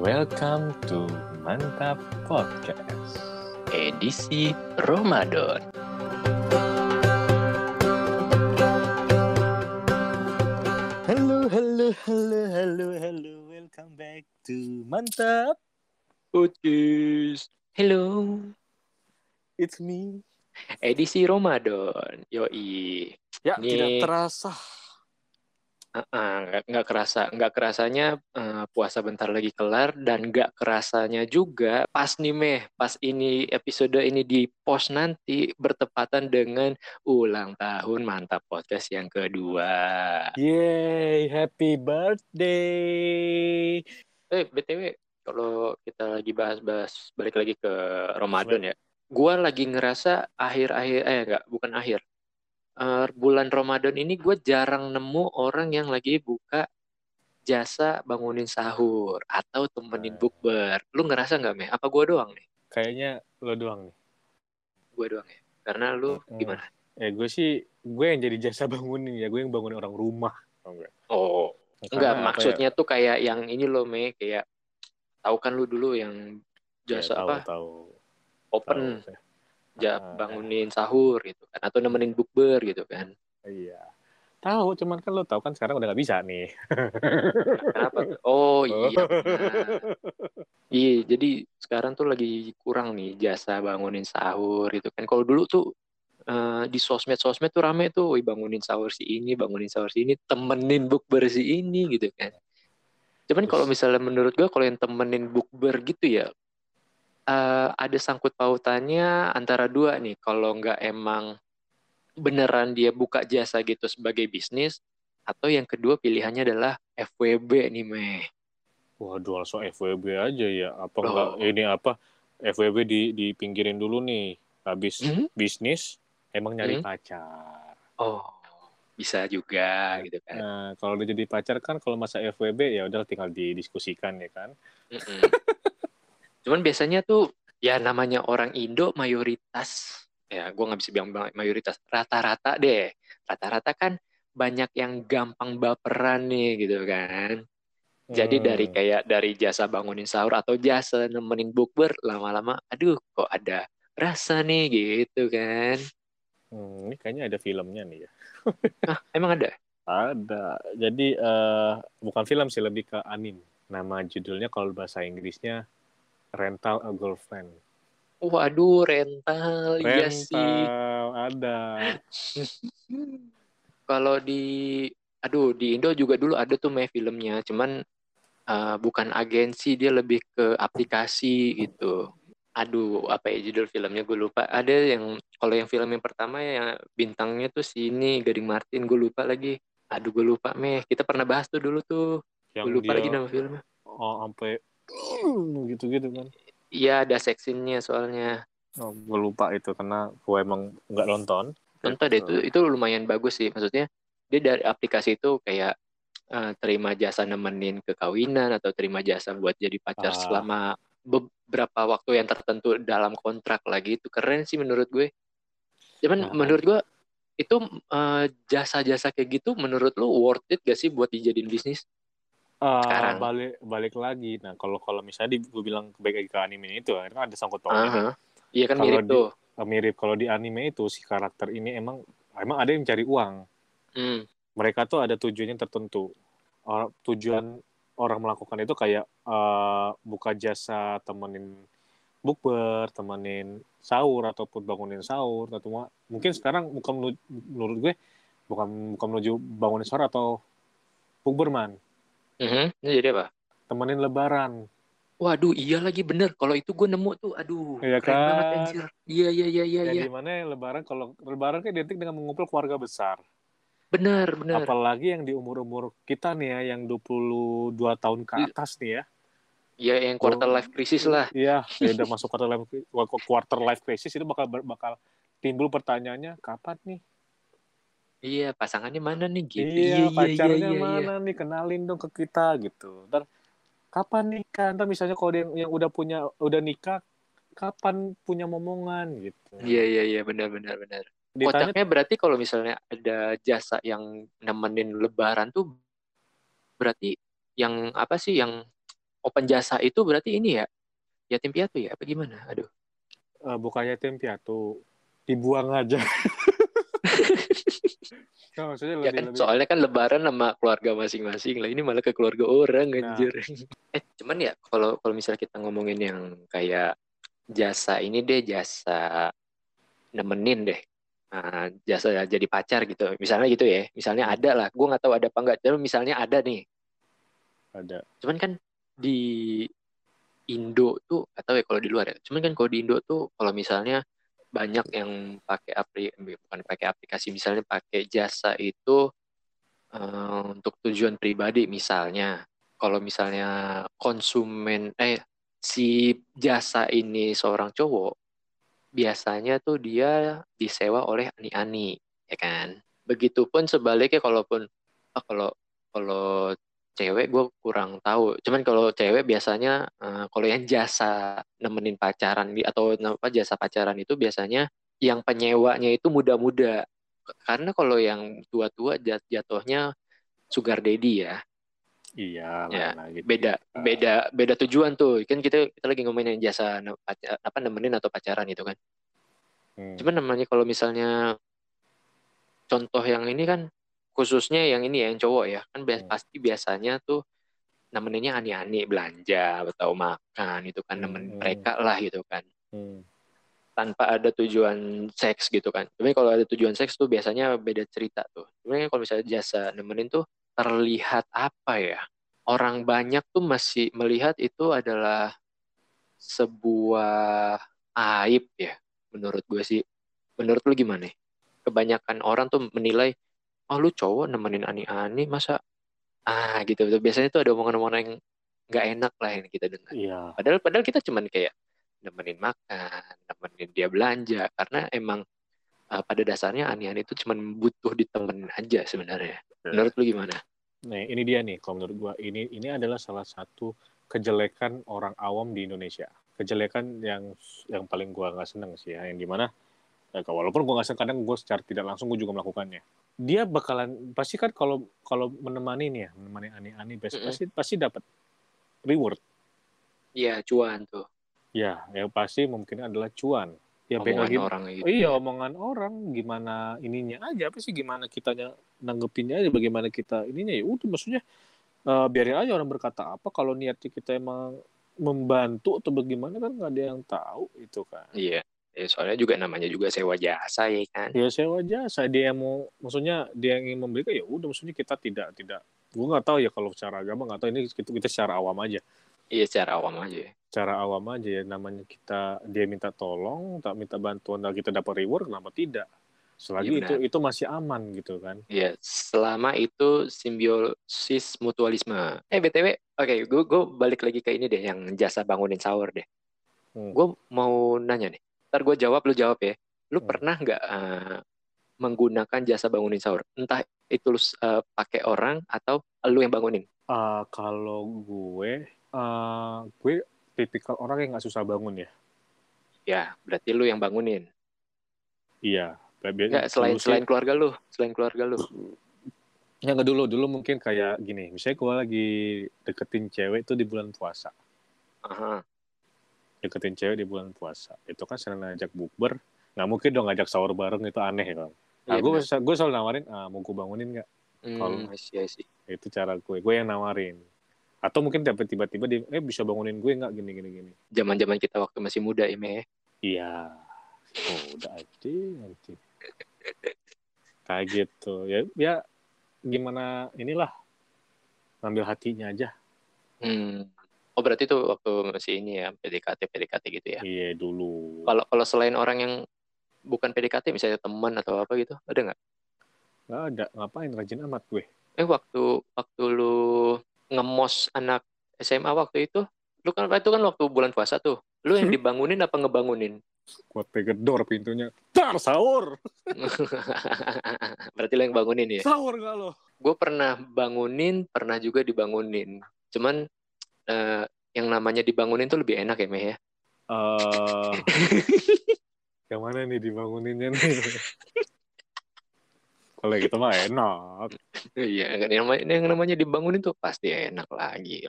Welcome to Mantap Podcast. edisi Ramadan. Halo, halo, halo, halo, halo. Welcome back to Mantap. Podcast. Hello. It's me. Edisi Ramadan. Yoi. Ya, Ini- tidak terasa. Nggak nggak kerasa, nggak kerasanya eh, puasa bentar lagi kelar dan nggak kerasanya juga pas nih meh, pas ini episode ini di post nanti bertepatan dengan ulang tahun mantap podcast yang kedua. Yay, happy birthday. Eh, BTW, kalau kita lagi bahas-bahas balik lagi ke Ramadan ya. Gua lagi ngerasa akhir-akhir eh enggak, bukan akhir. Eh, bulan Ramadan ini gue jarang nemu orang yang lagi buka jasa bangunin sahur atau temenin Eh. bukber. Lu ngerasa nggak, Meh? Apa gua doang nih? Kayaknya lo doang nih. Gua doang ya. Karena lu Mm-mm. gimana? Eh, gue sih, gue yang jadi jasa bangunin ya. Gue yang bangunin orang rumah. Tau nggak? Oh, enggak, ya? maksudnya tuh kayak yang ini loh, Meh, kayak tahu kan lu dulu yang Ya, jasa tahu, apa? Tahu, Open tahu. Ja, Ah, bangunin sahur gitu kan atau nemenin bukber gitu kan. Iya. Tahu, cuman kan lo tahu kan sekarang udah nggak bisa nih. kenapa oh iya iya jadi sekarang tuh lagi kurang nih jasa bangunin sahur gitu kan. Kalau dulu tuh eh, di sosmed sosmed tuh rame tuh "Wih, bangunin sahur si ini bangunin sahur si ini temenin bukber si ini gitu kan. Cuman kalau misalnya menurut gua kalau yang temenin bukber gitu ya eh, ada sangkut pautannya antara dua nih kalau nggak emang beneran dia buka jasa gitu sebagai bisnis atau yang kedua pilihannya adalah FWB nih meh Waduh, langsung FWB aja ya. Apa Oh. enggak ini apa? FWB di dipinggirin dulu nih. Habis Hmm? bisnis emang nyari Hmm? pacar. oh bisa juga gitu kan Nah, kalau udah jadi pacar kan kalau masa FWB ya udah tinggal didiskusikan ya kan. Mm-mm. Cuman biasanya tuh ya namanya orang Indo mayoritas ya gua nggak bisa bilang mayoritas rata-rata deh rata-rata kan banyak yang gampang baperan nih gitu kan Jadi Hmm. dari kayak dari jasa bangunin sahur atau jasa nemenin bukber lama-lama aduh kok ada rasa nih gitu kan. Hmm, ini kayaknya ada filmnya nih ya. Ah, emang ada? Ada. Jadi eh bukan film sih lebih ke anime. Nama judulnya kalau bahasa Inggrisnya Rental a Girlfriend. Waduh, rental iya sih. Rental ada. Kalau di aduh di Indo juga dulu ada tuh Mei filmnya, cuman eh, bukan agensi dia lebih ke aplikasi gitu. Aduh, apa ya judul filmnya gue lupa. Ada yang kalau yang film yang pertama ya bintangnya tuh si ini Gading Martin, gue lupa lagi. Aduh, gue lupa Meh. Kita pernah bahas tuh dulu tuh. Yang Gue lupa dia lagi nama filmnya. oh sampai gitu-gitu kan. Iya, ada seksinya soalnya. Oh, gue lupa itu karena gue emang nggak nonton. Nonton deh itu itu lumayan bagus sih. Maksudnya dia dari aplikasi itu kayak eh, terima jasa nemenin ke kawinan atau terima jasa buat jadi pacar Ah. selama beberapa waktu yang tertentu dalam kontrak lagi itu keren sih menurut gue. Cuman Nah. menurut gue itu eh, jasa-jasa kayak gitu menurut lu worth it gak sih buat dijadiin bisnis? Sekarang. balik balik lagi. Nah kalau kalau misalnya di, gue bilang baik lagi ke anime itu kan ada sangkut pautnya. Aha. Iya kan Kalau mirip di- tuh. Mirip kalau di anime itu si karakter ini emang emang ada yang mencari uang. Hmm. Mereka tuh ada tujuannya tertentu. Orang tujuan orang melakukan itu kayak eh, buka jasa temenin bukber, temenin sahur ataupun bangunin sahur atau mungkin sekarang bukan menu- menurut gue bukan bukan menuju bangunin sahur atau bukber Mhm. Ini jadi apa? temenin lebaran. Waduh, iya lagi bener. Kalau itu gue nemu tuh, aduh, Iya keren banget kan? anjir. Iya, iya, iya, iya, Ya, iya. di mana lebaran kalau lebaran kan identik dengan mengumpul keluarga besar. Bener, bener. Apalagi yang di umur-umur kita nih ya yang 22 tahun ke atas nih ya. Iya, yang quarter life crisis lah. Iya, ya udah masuk quarter life quarter life crisis itu bakal bakal timbul pertanyaannya kapan nih? Iya, pasangannya mana nih gitu. iya, pacarnya iya, iya. mana nih? Kenalin dong ke kita gitu. Ntar kapan nikah? Ntar misalnya kalau yang, yang udah punya udah nikah kapan punya momongan gitu. Iya, iya, iya, benar, benar, benar. Ditanya Kocaknya berarti kalau misalnya ada jasa yang nemenin lebaran tuh berarti yang apa sih yang open jasa itu berarti ini ya yatim piatu ya apa gimana? Aduh. Uh, bukan yatim piatu, dibuang aja. nah, maksudnya ya kan, lebih... soalnya kan lebaran sama keluarga masing-masing. Lah ini malah ke keluarga orang nah. anjir. eh cuman ya kalau kalau misalnya kita ngomongin yang kayak jasa ini deh jasa nemenin deh. Nah, jasa jadi pacar gitu. Misalnya gitu ya. Misalnya hmm. ada lah. Gue nggak tahu ada apa enggak tapi misalnya ada nih. Ada. Cuman kan di Indo tuh atau ya kalau di luar ya. Cuman kan kalau di Indo tuh kalau misalnya banyak yang pakai aplikasi bukan pakai aplikasi misalnya pakai jasa itu uh, untuk tujuan pribadi misalnya. Kalau misalnya konsumen eh si jasa ini seorang cowok biasanya tuh dia disewa oleh ani-ani ya kan? Begitupun sebaliknya kalaupun oh, kalau kalau cewek gue kurang tahu cuman kalau cewek biasanya uh, kalau yang jasa nemenin pacaran atau apa jasa pacaran itu biasanya yang penyewanya itu muda-muda karena kalau yang tua-tua jat jatuhnya sugar daddy ya Iya, ya, gitu. beda beda beda tujuan tuh. Kan kita kita lagi ngomongin jasa apa nemenin atau pacaran itu kan. Hmm. Cuman namanya kalau misalnya contoh yang ini kan khususnya yang ini ya yang cowok ya kan hmm. pasti biasanya tuh nemeninnya ani-ani belanja atau makan itu kan nemenin hmm. mereka lah gitu kan. Hmm. Tanpa ada tujuan seks gitu kan. Tapi kalau ada tujuan seks tuh biasanya beda cerita tuh. Cuman kalau misalnya jasa nemenin tuh terlihat apa ya? Orang banyak tuh masih melihat itu adalah sebuah aib ya menurut gue sih. Menurut lu gimana? Kebanyakan orang tuh menilai, oh lu cowok nemenin ani-ani masa ah gitu. Biasanya tuh ada omongan-omongan yang nggak enak lah yang kita dengar. Iya. Padahal padahal kita cuman kayak nemenin makan, nemenin dia belanja karena emang uh, pada dasarnya ani-ani itu cuma butuh ditemenin aja sebenarnya. Menurut lu gimana? Nah, ini dia nih kalau menurut gua ini ini adalah salah satu kejelekan orang awam di Indonesia. Kejelekan yang yang paling gua nggak seneng sih ya, yang di mana ya, walaupun gua nggak seneng kadang gua secara tidak langsung gua juga melakukannya. Dia bakalan pasti kan kalau kalau menemani nih ya, menemani ani-ani mm -hmm. pasti pasti dapat reward. Iya, cuan tuh. Ya, yang pasti mungkin adalah cuan ya omongan beda orang gitu. Iya, ya. omongan orang gimana ininya aja apa sih gimana kitanya nanggepinnya aja bagaimana kita ininya ya udah maksudnya uh, biarin aja orang berkata apa kalau niatnya kita emang membantu atau bagaimana kan nggak ada yang tahu itu kan. Iya. Ya, soalnya juga namanya juga sewa jasa ya kan. Ya sewa jasa. Dia yang mau maksudnya dia yang ingin memberikan ya udah maksudnya kita tidak tidak gue nggak tahu ya kalau secara agama nggak tahu. Ini kita, kita secara awam aja. Iya secara awam aja cara awam aja ya namanya kita dia minta tolong tak minta bantuan dan kita dapat reward kenapa tidak? Selagi ya, itu itu masih aman gitu kan. Iya selama itu simbiosis mutualisme. Eh btw oke okay, gue gue balik lagi ke ini deh yang jasa bangunin sahur deh. Hmm. gue mau nanya nih ntar gue jawab lu jawab ya lu hmm. pernah nggak uh, menggunakan jasa bangunin sahur entah itu lu uh, pakai orang atau lu yang bangunin uh, kalau gue uh, gue tipikal orang yang nggak susah bangun ya. Ya, berarti lu yang bangunin. Iya. Nggak, selain selain keluarga lu, selain keluarga lu. Ya nggak dulu, dulu mungkin kayak gini. Misalnya gue lagi deketin cewek itu di bulan puasa. Aha. Deketin cewek di bulan puasa. Itu kan sering ngajak bukber. Nggak mungkin dong ngajak sahur bareng itu aneh ya kan. Nah, iya, gue gue selalu nawarin, ah, mau gue bangunin nggak? Hmm, Kalau itu cara gue, gue yang nawarin. Atau mungkin tiba-tiba dia eh bisa bangunin gue nggak? Gini gini gini. Zaman zaman kita waktu masih muda ini ya. Iya. Oh, udah aja nanti kayak gitu. Ya ya gimana inilah. Ngambil hatinya aja. Hmm. Oh berarti tuh waktu masih ini ya PDKT PDKT gitu ya? Iya dulu. Kalau kalau selain orang yang bukan PDKT misalnya teman atau apa gitu ada nggak? Nggak ada. Ngapain rajin amat gue. Eh waktu waktu lu ngemos anak SMA waktu itu lu kan itu kan waktu bulan puasa tuh. Lu yang hmm? dibangunin apa ngebangunin? Kuat pegedor pintunya. Tar sahur! Berarti lo yang bangunin ya? Sahur gak lo gue pernah bangunin pernah juga dibangunin. Cuman uh, yang namanya dibangunin tuh lebih enak ya meh ya uh, yang mana nih dibanguninnya nih kalau gitu mah enak. Iya, yang namanya, yang namanya dibangun itu pasti enak lagi.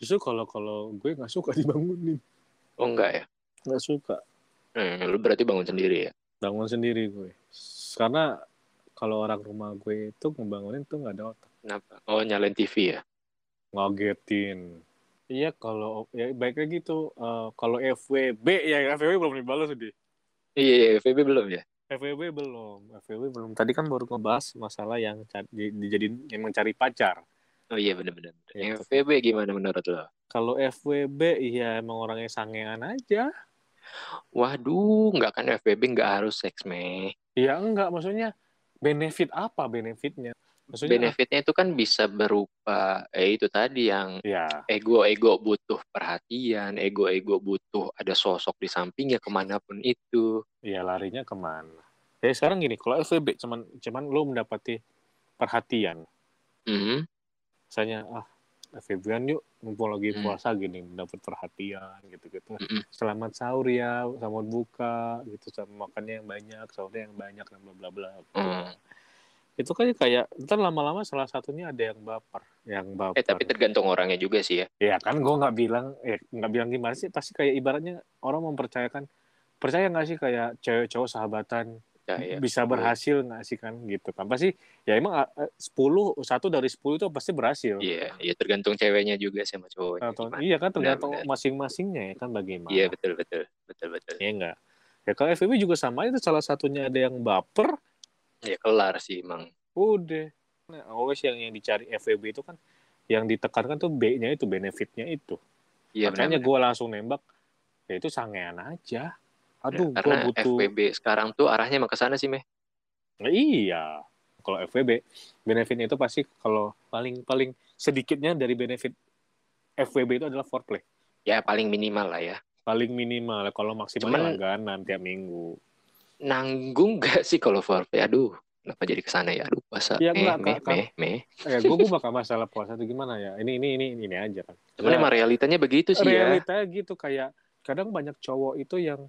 Justru kalau kalau gue nggak suka dibangunin, Oh enggak ya? nggak suka Hmm, lu berarti bangun sendiri ya? bangun sendiri gue. Karena kalau orang rumah gue itu ngebangunin tuh nggak ada otak, Kenapa? Oh nyalain TV ya? Ngagetin. Iya kalau ya baiknya gitu. Eh, kalau FWB ya FWB belum dibalas di. Iya, iya, FVB belum ya? FWB belum, FWB belum. Tadi kan baru ngebahas masalah yang dijadiin yang mencari pacar. Oh iya benar-benar. Iya. Yang FVB gimana menurut lo? Kalau FWB iya emang orangnya sangean aja. Waduh, nggak kan FVB nggak harus seks meh. Ya enggak, maksudnya benefit apa benefitnya? Maksudnya Benefitnya itu kan bisa berupa eh itu tadi yang ya ego-ego butuh perhatian, ego-ego butuh ada sosok di sampingnya ke mana pun itu. ya larinya ke mana? Ya sekarang gini, kalau FWB cuman cuman lo mendapati perhatian. Mhm. Misalnya ah FWB-an yuk mumpung lagi Hmm. puasa gini mendapat perhatian gitu-gitu. Mm-mm. Selamat sahur ya, selamat buka gitu, sama makannya yang banyak, sahurnya yang banyak dan bla bla bla. gitu. Hmm. Itu kan kayak ntar lama-lama salah satunya ada yang baper, yang baper. Eh tapi tergantung orangnya juga sih ya. Ya kan gue nggak bilang, eh nggak bilang gimana sih, pasti kayak ibaratnya orang mempercayakan, percaya nggak sih kayak cewek cowok sahabatan Ya, ya. bisa berhasil nggak sih kan? Gitu kan. Pasti ya emang eh, 10 satu dari 10 itu pasti berhasil. Iya, iya tergantung ceweknya juga sama cowoknya. Atau- gimana. iya kan tergantung masing-masingnya ya kan bagaimana. Iya betul betul betul betul. ya enggak ya kalau FVB juga sama itu salah satunya ada yang baper. Ya kelar sih emang. udah. Nah, always yang yang dicari FVB itu kan yang ditekankan tuh B-nya itu benefitnya itu. Iya makanya gue langsung nembak ya itu sangean aja aduh gue Karena butuh FWB sekarang tuh arahnya emang ke sana sih meh. Nah, iya. Kalau FWB, benefitnya itu pasti kalau paling paling sedikitnya dari benefit FWB itu adalah foreplay. Ya paling minimal lah ya. Paling minimal. Kalau maksimal Cuman- langganan tiap minggu. Nanggung gak sih kalau foreplay? Aduh, kenapa jadi ke sana ya? Aduh puasa. Ya, meh, meh, meh, meh. Eh, gue gue bakal masalah puasa itu gimana ya? Ini ini ini ini aja kan. Cuman Ya, emang realitanya begitu sih ya. realitanya gitu kayak kadang banyak cowok itu yang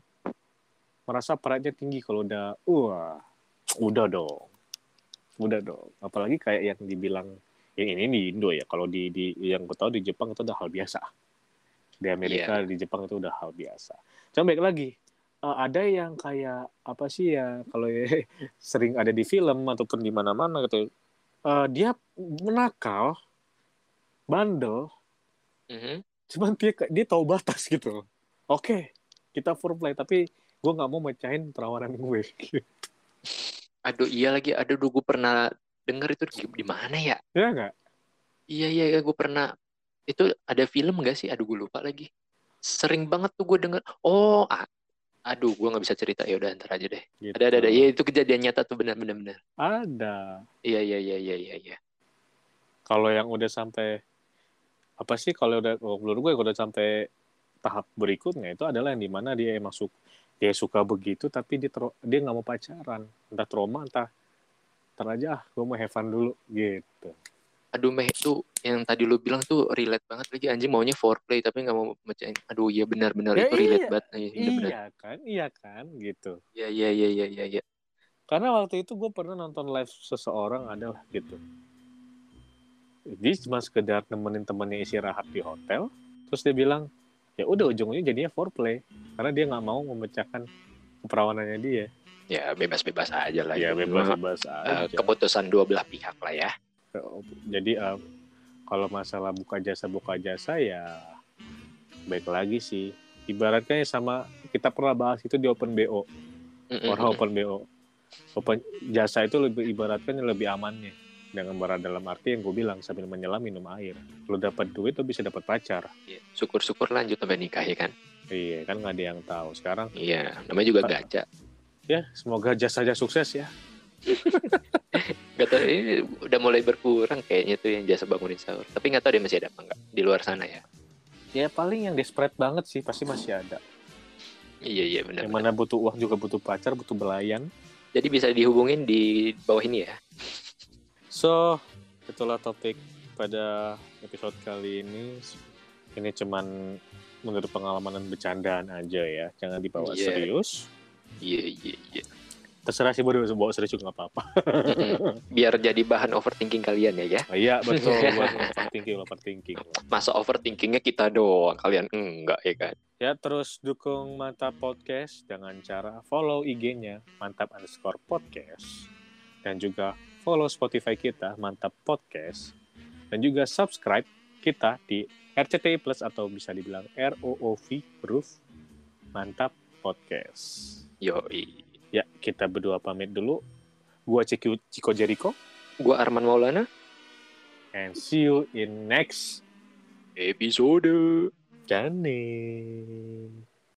merasa pride-nya tinggi kalau udah wah udah dong. Udah dong. Apalagi kayak yang dibilang yang ini di Indo ya kalau di di yang gue tahu di Jepang itu udah hal biasa. Di Amerika Iya. di Jepang itu udah hal biasa. Coba baik lagi. Eh, ada yang kayak apa sih ya kalau ya, sering ada di film ataupun di mana-mana gitu Eh, dia menakal bandel Mhm. cuman dia dia tahu batas gitu. Oke kita foreplay tapi gue nggak mau mecahin perawanan gue Aduh iya lagi. Aduh, gue pernah denger itu di, di mana ya? ya nggak Iya iya gue pernah. Itu ada film gak sih? Aduh gue lupa lagi. Sering banget tuh gue denger. Oh, ah, aduh gue nggak bisa cerita. Ya udah ntar aja deh. gitu. Ada ada ada. Iya itu kejadian nyata tuh benar benar benar. ada Iya iya iya iya iya. iya. kalau yang udah sampai apa sih kalau udah kalau menurut gue udah sampai tahap berikutnya itu adalah yang di mana dia masuk dia suka begitu tapi dia tro- dia nggak mau pacaran entah trauma entah ntar aja ah gue mau have fun dulu gitu Aduh meh itu yang tadi lu bilang tuh relate banget lagi anjing maunya foreplay tapi nggak mau mecahin. Aduh iya benar benar Ya itu relate iya. banget. Iya, iya, benar. iya kan iya kan gitu Iya iya iya iya iya. iya. karena waktu itu gue pernah nonton live seseorang adalah gitu dia cuma sekedar nemenin temennya istirahat di hotel terus dia bilang ya udah ujung-ujungnya jadinya foreplay karena dia nggak mau memecahkan keperawanannya dia Ya bebas-bebas aja lah. ya itu. bebas-bebas Eh, aja keputusan dua belah pihak lah ya. jadi eh, kalau masalah buka jasa buka jasa ya baik lagi sih ibaratnya sama kita pernah bahas itu di open bo Mm-mm. orang open bo open jasa itu lebih ibaratkan lebih amannya dengan berada dalam arti yang gue bilang sambil menyelam minum air lo dapat duit lo bisa dapat pacar Iya. Syukur-syukur lanjut sampai nikah ya kan. iya kan nggak ada yang tahu sekarang Iya, namanya juga gacha. ya semoga jasanya sukses ya Gak tau, ini udah mulai berkurang kayaknya tuh yang jasa bangunin sahur. Tapi nggak tahu dia masih ada apa nggak di luar sana ya. ya paling yang desperate banget sih pasti masih ada Iya iya benar. yang mana butuh uang juga butuh pacar butuh belayan Jadi bisa dihubungin di bawah ini ya. So, itulah topik pada episode kali ini. Ini cuman menurut pengalaman dan bercandaan aja ya, jangan dibawa Iya. serius. Iya iya iya. terserah sih bodoh bawa serius juga nggak apa-apa biar jadi bahan overthinking kalian ya ya oh, iya betul overthinking overthinking masa overthinkingnya kita doang kalian enggak ya kan ya terus dukung mantap podcast dengan cara follow IG-nya mantap underscore podcast dan juga follow Spotify kita mantap podcast dan juga subscribe kita di RCTI Plus atau bisa dibilang ROOV Proof Mantap Podcast. Yoi. Ya, kita berdua pamit dulu. Gua Ciko, Ciko Jericho. Gua Arman Maulana. And see you in next episode. Janin.